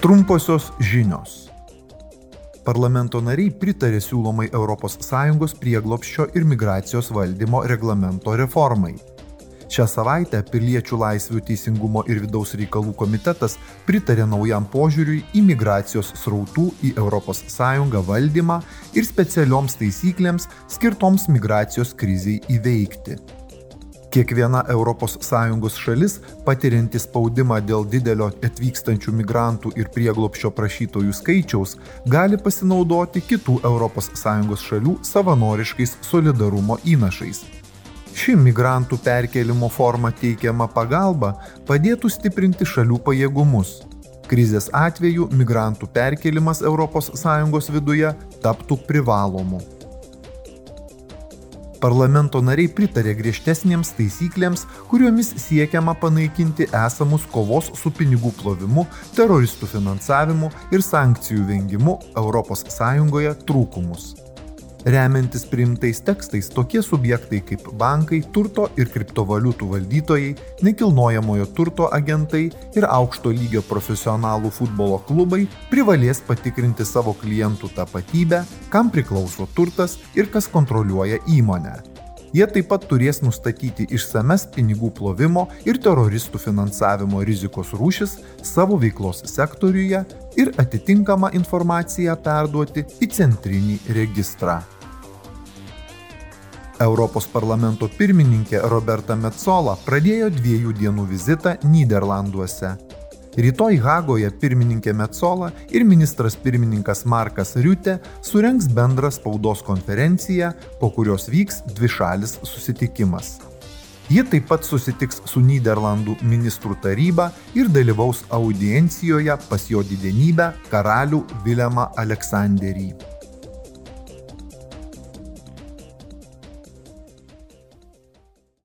Trumposios žinios. Parlamento nariai pritarė siūlomai ES prieglopščio ir migracijos valdymo reglamento reformai. Šią savaitę Piliečių laisvių teisingumo ir vidaus reikalų komitetas pritarė naujam požiūriui į migracijos srautų į ES valdymą ir specialioms taisyklėms skirtoms migracijos kriziai įveikti. Kiekviena ES šalis, patirianti spaudimą dėl didelio atvykstančių migrantų ir prieglopščio prašytojų skaičiaus, gali pasinaudoti kitų ES šalių savanoriškais solidarumo įnašais. Ši migrantų perkelimo forma teikiama pagalba padėtų stiprinti šalių pajėgumus. Krizės atveju migrantų perkelimas ES viduje taptų privalomu. Parlamento nariai pritarė griežtesniems taisyklėms, kuriomis siekiama panaikinti esamus kovos su pinigų plovimu, teroristų finansavimu ir sankcijų vengimu ES trūkumus. Remiantis priimtais tekstais, tokie subjektai kaip bankai, turto ir kriptovaliutų valdytojai, nekilnojamojo turto agentai ir aukšto lygio profesionalų futbolo klubai privalės patikrinti savo klientų tapatybę, kam priklauso turtas ir kas kontroliuoja įmonę. Jie taip pat turės nustatyti išsames pinigų plovimo ir teroristų finansavimo rizikos rūšis savo veiklos sektoriuje ir atitinkamą informaciją perduoti į centrinį registrą. Europos parlamento pirmininkė Roberta Metzola pradėjo dviejų dienų vizitą Niderlanduose. Rytoj Hagoje pirmininkė Metzola ir ministras pirmininkas Markas Riutė surengs bendrą spaudos konferenciją, po kurios vyks dvišalis susitikimas. Ji taip pat susitiks su Niderlandų ministrų taryba ir dalyvaus audiencijoje pas jo didenybę karalių Vilemą Aleksanderį.